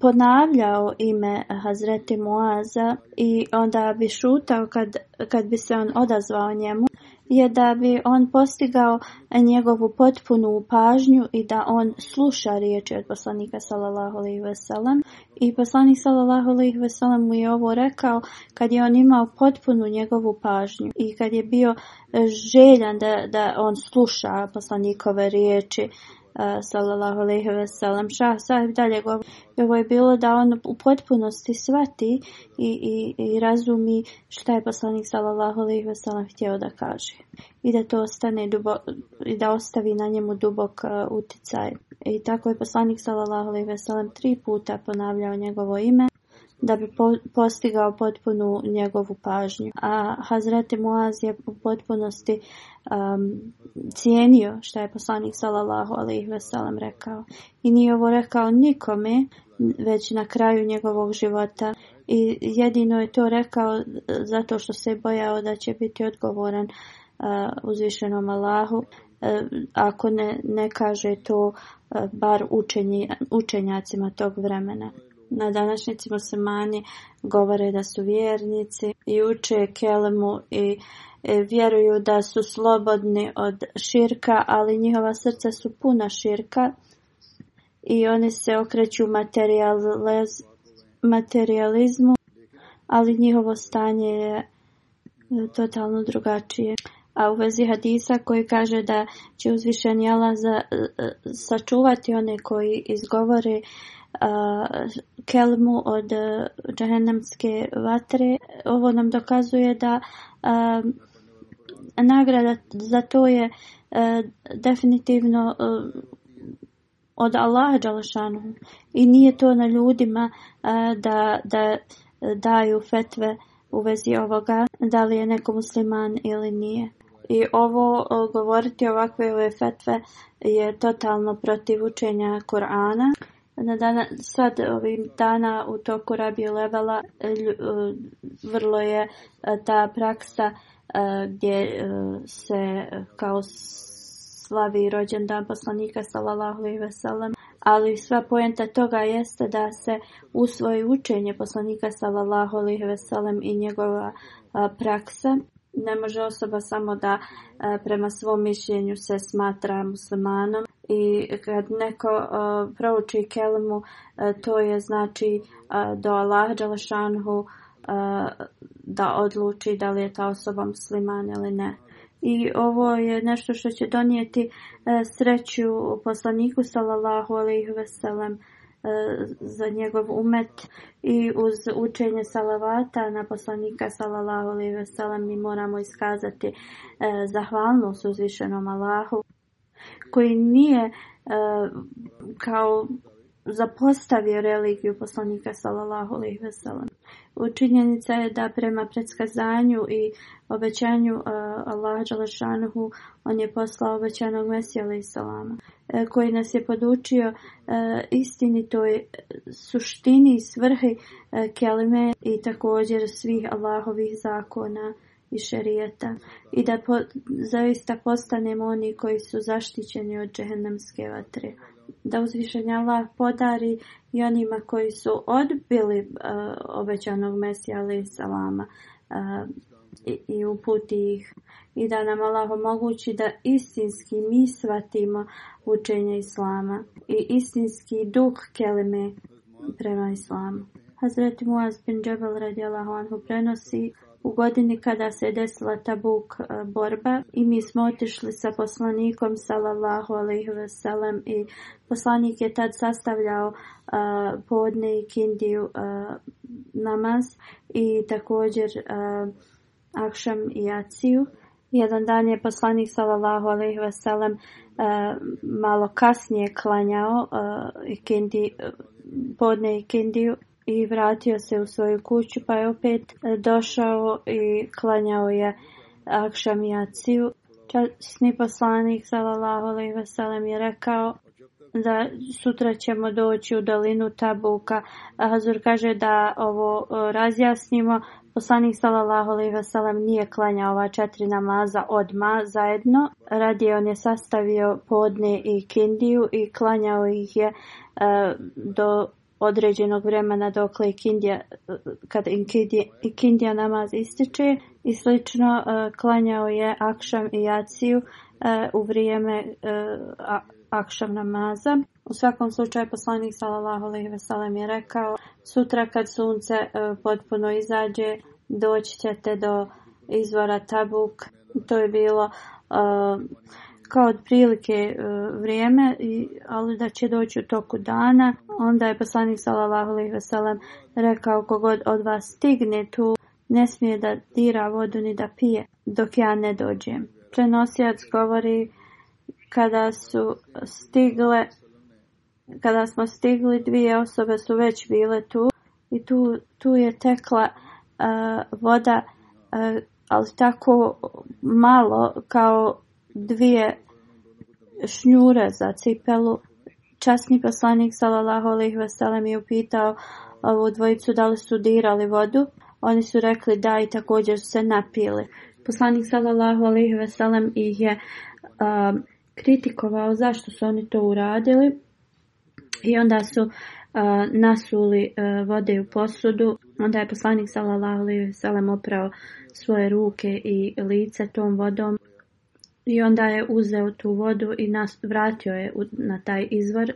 ponavljao ime Hazreti Muaza i onda bi šutao kad, kad bi se on odazvao njemu je da bi on postigao njegovu potpunu pažnju i da on sluša riječi od poslanika sallallahu alejhi ve i poslanik sallallahu alejhi ve mu je ovo rekao kad je on imao potpunu njegovu pažnju i kad je bio željan da, da on sluša poslanikove riječi sallallahu alaihi ve sellem, šah sahib dalje govori. Ovo je bilo da on u potpunosti svati i, i, i razumi šta je poslanik sallallahu alaihi ve sellem htio da kaže. I da to ostane dubo, i da ostavi na njemu dubok uh, uticaj. I tako je poslanik sallallahu alaihi ve sellem tri puta ponavljao njegovo ime da bi postigao potpunu njegovu pažnju. A Hazreti Muaz je u potpunosti um, cijenio što je poslanik sallallahu alaihi veselam rekao. I nije ovo rekao nikome, već na kraju njegovog života. I jedino je to rekao e, zato što se bojao da će biti odgovoran uh, uzvišenom Allahu e, ako ne, ne kaže to bar učenjacima tog vremena na današnjici muslimani govore da su vjernici i uče kelemu i e, vjeruju da su slobodni od širka, ali njihova srca su puna širka i oni se okreću materijalizmu, materializmu, ali njihovo stanje je e, totalno drugačije. A u vezi hadisa koji kaže da će uzvišen e, sačuvati one koji izgovore kelmu od e, džahennamske vatre. Ovo nam dokazuje da nagrada za to je e, definitivno e, od Allaha i nije to na ljudima da, da daju fetve u vezi ovoga, da li je neko musliman ili nije. I ovo govoriti ovakve ove fetve je totalno protiv učenja Korana. Na dana, sad ovih dana u toku rabio levela e, e, vrlo je e, ta praksa gdje se kao slavi rođendan poslanika sallallahu alejhi ali sva poenta toga jeste da se usvoji učenje poslanika sallallahu alejhi i njegova praksa. Ne može osoba samo da prema svom mišljenju se smatra muslimanom i kad neko uh, prouči kelmu, e, to je znači uh, do Allah Đalešanhu da odluči da li je ta osoba musliman ili ne. I ovo je nešto što će donijeti sreću poslaniku sallallahu alaihi veselem za njegov umet i uz učenje salavata na poslanika sallallahu alaihi veselem mi moramo iskazati zahvalnost uzvišenom Allahu koji nije e, kao zapostavio religiju poslanika sallallahu alejhi ve sellem. Činjenica je da prema predskazanju i obećanju uh, Allaha on je poslao obećanog Mesija Salama e, koji nas je podučio istini istinitoj suštini i svrhi kelime i također svih Allahovih zakona i šerijeta i da po, zaista postanemo oni koji su zaštićeni od džehennemske vatre. Da uzvišenja Allah podari i onima koji su odbili uh, obećanog Mesija salama uh, i, i uputi ih i da nam Allah omogući da istinski mi shvatimo učenje Islama i istinski duh keleme prema Islamu. Hazreti Muaz bin Džabal radi anhu prenosi u godini kada se desila Tabuk e, borba i mi smo otišli sa poslanikom sallallahu alaihi veselem i poslanik je tad sastavljao e, podne i kindiju uh, namaz i također uh, akšam i aciju. Jedan dan je poslanik sallallahu alaihi veselem malo kasnije klanjao podne i kindiju i vratio se u svoju kuću pa je opet e, došao i klanjao je akšamijaciju. Časni poslanik sallallahu je rekao da sutra ćemo doći u dolinu Tabuka. Hazur kaže da ovo e, razjasnimo. Poslanik sallallahu nije klanjao ova četiri namaza odma zajedno. Radije on je sastavio podne i kindiju i klanjao ih je e, do određenog vremena dokle kindija, kad kindija, kindija namaz ističe i slično e, klanjao je akšam i jaciju e, u vrijeme e, akšam namaza. U svakom slučaju poslanik sallallahu alejhi ve je rekao sutra kad sunce potpuno izađe doći ćete do izvora Tabuk. To je bilo kao otprilike e, vrijeme, ali da će doći u toku dana. Onda je poslanik sallallahu alejhi ve sellem rekao kogod od vas stigne tu ne smije da dira vodu ni da pije dok ja ne dođem. Prenosijac govori kada su stigle kada smo stigli dvije osobe su već bile tu i tu, tu je tekla e, voda e, ali tako malo kao dvije šnjure za cipelu. Časni poslanik sallallahu alejhi ve je upitao ovu dvojicu da li su dirali vodu. Oni su rekli da i također su se napili. Poslanik sallallahu alejhi ih je um, kritikovao zašto su oni to uradili i onda su uh, nasuli uh, vode u posudu. Onda je poslanik sallallahu alejhi ve oprao svoje ruke i lice tom vodom i onda je uzeo tu vodu i nas, vratio je na taj izvor.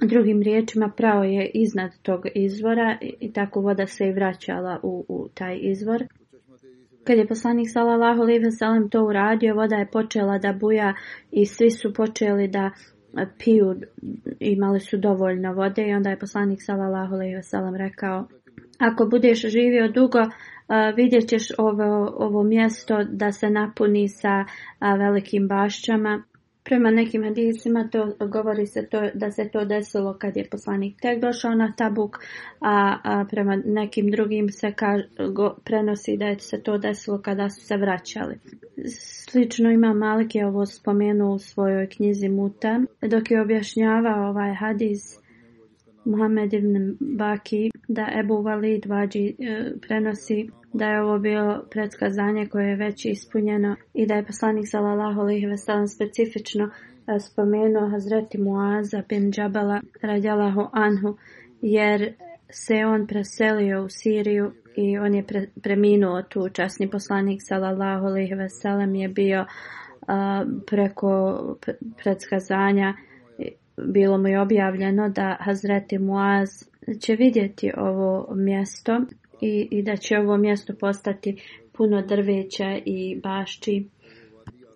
Drugim riječima pravo je iznad tog izvora i tako voda se i vraćala u, u taj izvor. Kad je poslanik sallallahu alejhi ve to uradio, voda je počela da buja i svi su počeli da piju, imali su dovoljno vode i onda je poslanik sallallahu alejhi ve rekao: Ako budeš živio dugo, vidjet ćeš ovo, ovo mjesto da se napuni sa velikim bašćama. Prema nekim hadisima to govori se to, da se to desilo kad je poslanik tek došao na Tabuk, a, prema nekim drugim se prenosi da je se to desilo kada su se vraćali. Slično ima Malik je ovo spomenuo u svojoj knjizi Muta, dok je objašnjavao ovaj hadis Muhammed ibn Baki da Ebu Valid Vađi e, prenosi da je ovo bilo predskazanje koje je već ispunjeno i da je poslanik Salalaho alejhi specifično e, spomenuo Hazreti Muaza bin Džabala anhu jer se on preselio u Siriju i on je pre, preminuo tu časni poslanik Salalaho i je bio preko predskazanja bilo mu je objavljeno da Hazreti Muaz će vidjeti ovo mjesto i, i da će ovo mjesto postati puno drveća i bašći.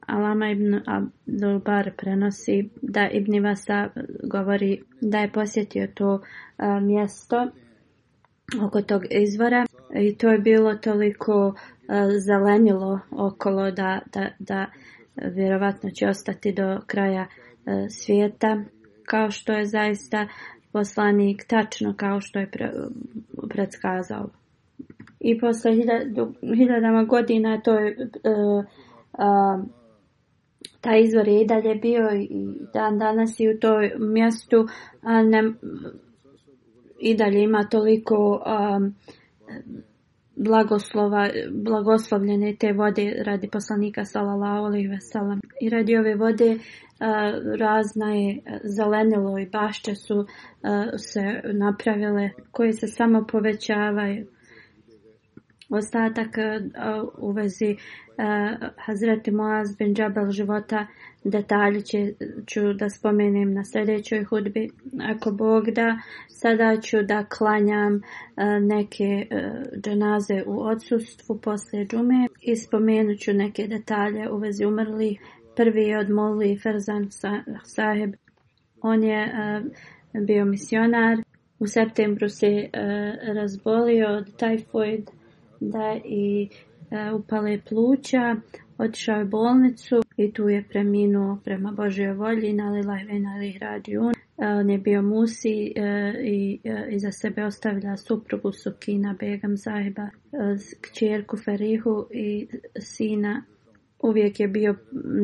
Alama ibn Abdulbar prenosi da Ibn Vasa govori da je posjetio to mjesto oko tog izvora i to je bilo toliko zelenilo okolo da, da, da vjerovatno će ostati do kraja svijeta kao što je zaista poslanik tačno kao što je predskazao. I posle hiljadama godina to je e, taj izvor je i dalje bio i dan danas i u toj mjestu ali ne, i dalje ima toliko blagoslova, blagoslovljene te vode radi poslanika salala olive salam. I radi ove vode razna je e, zelenilo i bašće su e, se napravile koje se samo povećavaju. Ostatak e, u vezi Hazreti Moaz bin Džabel života detalji ću da spomenem na sljedećoj hudbi. Ako Bog da, sada ću da klanjam neke dženaze u odsustvu poslije džume i spomenut ću neke detalje u vezi umrlih Prvi je od Ferzan Saheb. On je e, bio misionar. U septembru se e, razbolio od tajfoid da i e, upale pluća. Otišao je bolnicu i tu je preminuo prema Božjoj volji na Lilajve na Radijun. On je bio musi i iza sebe ostavlja suprugu Sukina Begam Zajba, kćerku Ferihu i sina uvijek je bio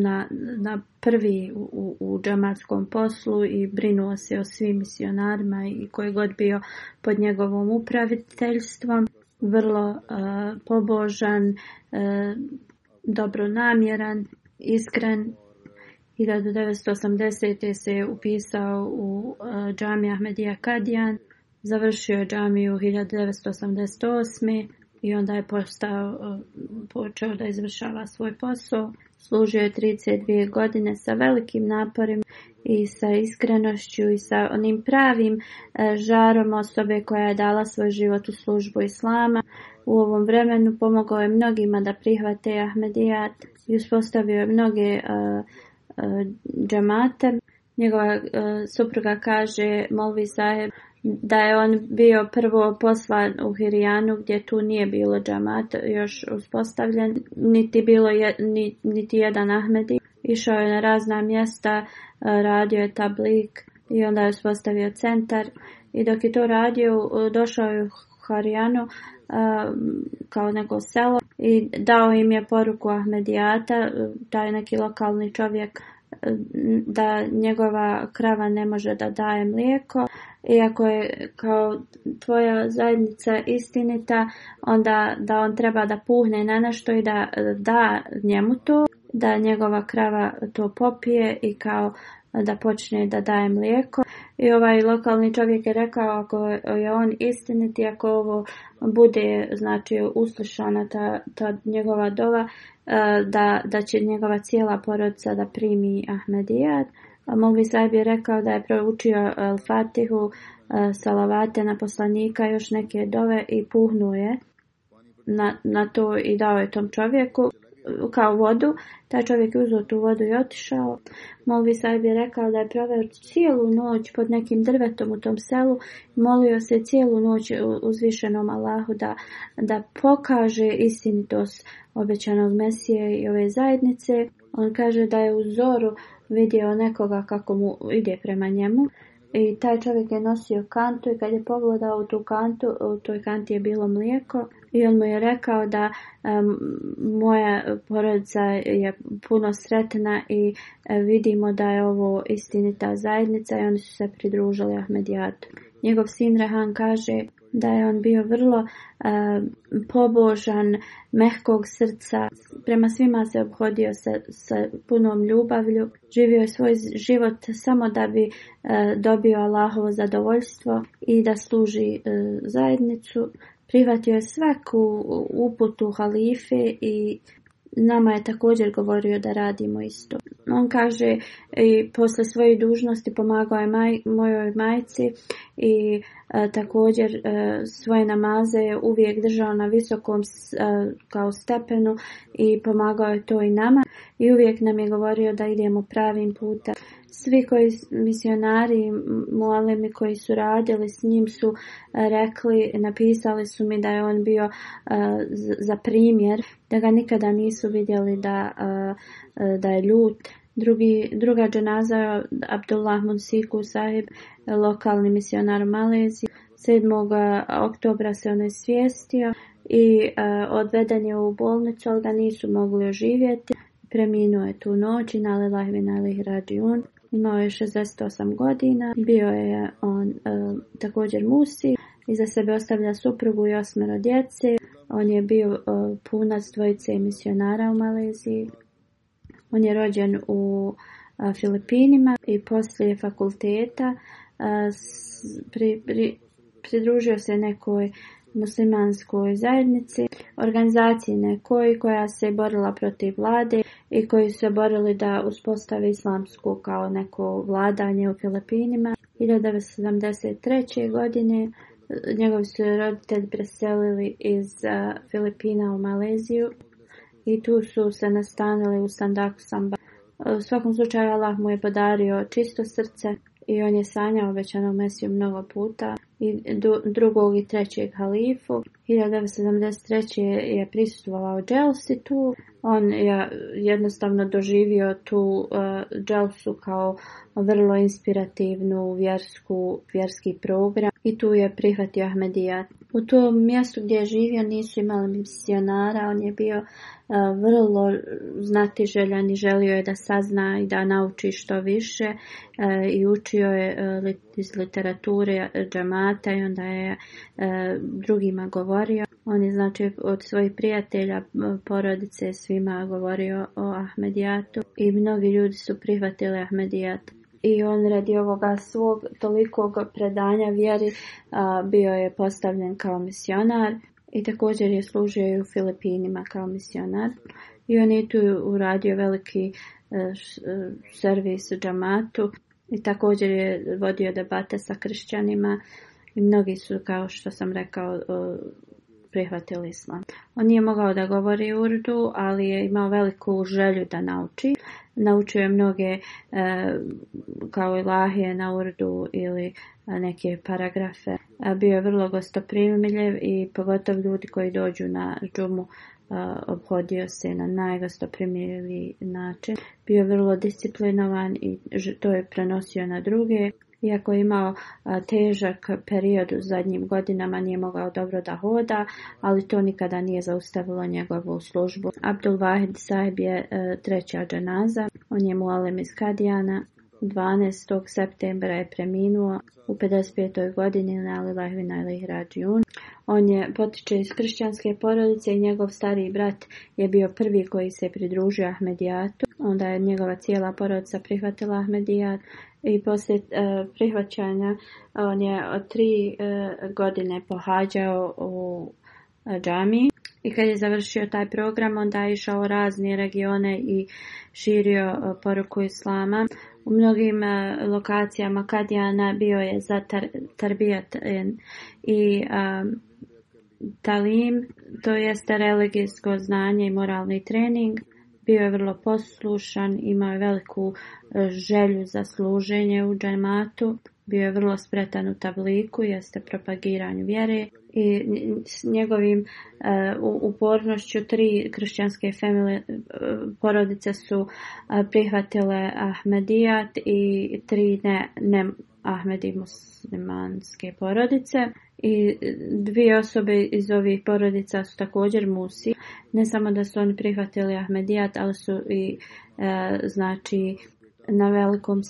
na, na prvi u, u džamatskom poslu i brinuo se o svim misionarima i koji god bio pod njegovom upraviteljstvom. Vrlo e, pobožan, uh, dobronamjeran, iskren. 1980. se je upisao u uh, džami Ahmedija Kadijan. Završio je džamiju 1988 i onda je postao, počeo da izvršava svoj posao. Služio je 32 godine sa velikim naporima i sa iskrenošću i sa onim pravim e, žarom osobe koja je dala svoj život u službu Islama. U ovom vremenu pomogao je mnogima da prihvate Ahmedijat i uspostavio je mnoge e, e, džamate. Njegova supruga kaže, molvi saheb, da je on bio prvo poslan u Hirijanu gdje tu nije bilo džamat još uspostavljen, niti bilo je, niti jedan Ahmedi. Išao je na razna mjesta, e, radio je tablik i onda je uspostavio centar. I dok je to radio, došao je u Harijanu e, kao neko selo i dao im je poruku Ahmedijata, e, taj neki lokalni čovjek da njegova krava ne može da daje mlijeko iako je kao tvoja zajednica istinita, onda da on treba da puhne na nešto i da da njemu to, da njegova krava to popije i kao da počne da daje mlijeko. I ovaj lokalni čovjek je rekao ako je on istinit i ako ovo bude znači uslušana ta, njegova dova e, da, da će njegova cijela porodica da primi Ahmedijat. Molvi sad bi rekao da je proučio e, Fatihu, e, salavate na poslanika, još neke dove i puhnuje na, na to i dao je tom čovjeku e, kao vodu. Taj čovjek je uzeo tu vodu i otišao. Molvi sad rekao da je proveo cijelu noć pod nekim drvetom u tom selu. Molio se cijelu noć uzvišenom Allahu da, da pokaže istinitost obećanog Mesije i ove zajednice. On kaže da je u zoru vidio nekoga kako mu ide prema njemu i taj čovjek je nosio kantu i kad je pogledao u tu kantu, u toj kanti je bilo mlijeko i on mu je rekao da moja porodica je puno sretna i e, vidimo da je ovo istinita zajednica i oni su se pridružili Ahmedijatu. Njegov sin Rehan kaže da je on bio vrlo e, pobožan, mehkog srca. Prema svima se obhodio sa, punom ljubavlju. Živio je svoj život samo da bi e, dobio Allahovo zadovoljstvo i da služi e, zajednicu. Prihvatio je svaku uputu halife i nama je također govorio da radimo isto. On kaže i e, posle svoje dužnosti pomagao je maj, mojoj majci i e, također e, svoje namaze je uvijek držao na visokom kao stepenu i pomagao je to i nama i uvijek nam je govorio da idemo pravim putem svi koji misionari molemi koji su radili s njim su e, rekli, napisali su mi da je on bio e, za primjer, da ga nikada nisu vidjeli da, e, da je ljut. Drugi, druga dženaza je Abdullah Munsiku sahib, lokalni misionar u Maleziji. 7. oktobra se on je svijestio i odveden je u bolnicu, ali ga nisu mogli oživjeti preminuo je tu noć i nalila je Imao je 68 godina, bio je on e, također musi, iza sebe ostavlja suprugu i osmero djece. On je bio e, punac dvojice misionara u Maleziji. On je rođen u e, Filipinima i poslije fakulteta e, pridružio se nekoj muslimanskoj zajednici, organizaciji nekoj koja se borila protiv vlade i koji su se borili da uspostavi islamsku kao neko vladanje u Filipinima. 1973. godine eh, njegovi su roditelji preselili iz eh, Filipina u Maleziju i tu su se nastanili u Sandaku Samba. U svakom slučaju Allah mu je podario čisto srce i on je sanjao obećanog Mesiju mnogo puta i drugog i trećeg halifu. 1973. je prisutovao Dželsi tu. On je jednostavno doživio tu e, Dželsu kao vrlo inspirativnu vjerski program i tu je prihvatio Ahmedijat u tom mjestu gdje je živio nisu imali misionara, on je bio uh, vrlo znatiželjan i želio je da sazna i da nauči što više e, i učio je e, iz literature džamata i onda je drugima govorio. On je znači od svojih prijatelja, porodice svima govorio o Ahmedijatu i mnogi ljudi su prihvatili Ahmedijat i on radi ovoga svog tolikog predanja vjeri bio je postavljen kao misionar i također je služio i u Filipinima kao misionar. I on je tu uradio veliki e, e, servis džamatu i također je vodio debate sa kršćanima i mnogi su, kao što sam rekao, prihvatili islam. On nije mogao da govori urdu, ali je imao veliku želju da nauči. Naučio je mnoge e, kao lahije na urdu ili e, neke paragrafe. Bio je vrlo gostoprimljiv i pogotovo ljudi koji dođu na džumu e, obhodio se na najgostoprimljiviji način. Bio je vrlo disciplinovan i to je prenosio na druge. Iako je imao težak period u zadnjim godinama, nije mogao dobro da hoda, ali to nikada nije zaustavilo njegovu službu. Abdul Vahid Sahib je e, treća dženaza, on je mualem iz Kadijana. 12. septembra je preminuo u 55. godini na Alilahvina ili Hrađijun. On je potiče iz kršćanske porodice i njegov stariji brat je bio prvi koji se pridružio Ahmedijatu. Onda je njegova cijela porodica prihvatila Ahmedijat i poslije e, prihvaćanja on je od tri e, godine pohađao u e, džami. I kad je završio taj program, onda je išao u razne regione i širio poruku islama. U mnogim lokacijama Kadijana bio je za tarbijat i Talim, to jeste religijsko znanje i moralni trening, bio je vrlo poslušan, imao je veliku e, želju za služenje u džematu, bio je vrlo spretan u tabliku, jeste propagiranju vjere i s njegovim e, upornošću tri kršćanske family, e, porodice su prihvatile Ahmedijat i tri ne, ne muslimanske porodice i dvije osobe iz ovih porodica su također musi. Ne samo da su oni prihvatili Ahmedijat, ali su i e, znači na velikom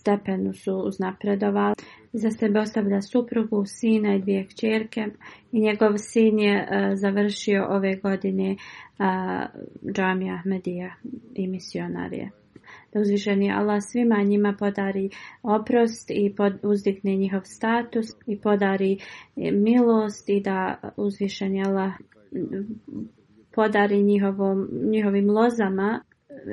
stepenu su uznapredovali. Za sebe ostavlja suprugu, sina i dvije kćerke i njegov sin je e, završio ove godine e, džamija Ahmedija i misionarije da uzvišeni Allah svima njima podari oprost i pod, njihov status i podari e, milost i da uzvišeni Allah mm, podari njihovim lozama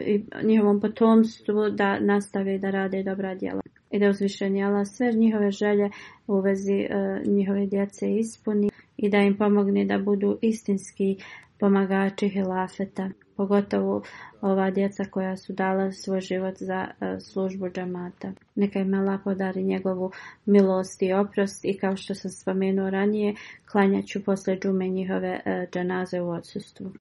i e, njihovom potomstvu da nastave da rade dobra djela i da uzvišeni Allah sve njihove želje u vezi e, njihove djece ispuni i da im pomogne da budu istinski pomagači hilafeta pogotovo ova djeca koja su dala svoj život za e, službu džamata. Neka im Allah podari njegovu milost i oprost i kao što sam spomenuo ranije, klanjaću posle džume njihove e, džanaze u odsustvu.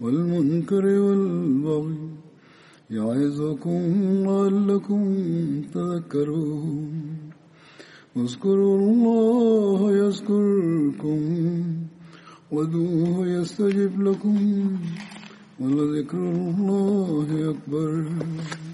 والمنكر والبغي يعظكم لعلكم تذكرون واذكروا الله يذكركم ودوه يستجب لكم ولذكر الله أكبر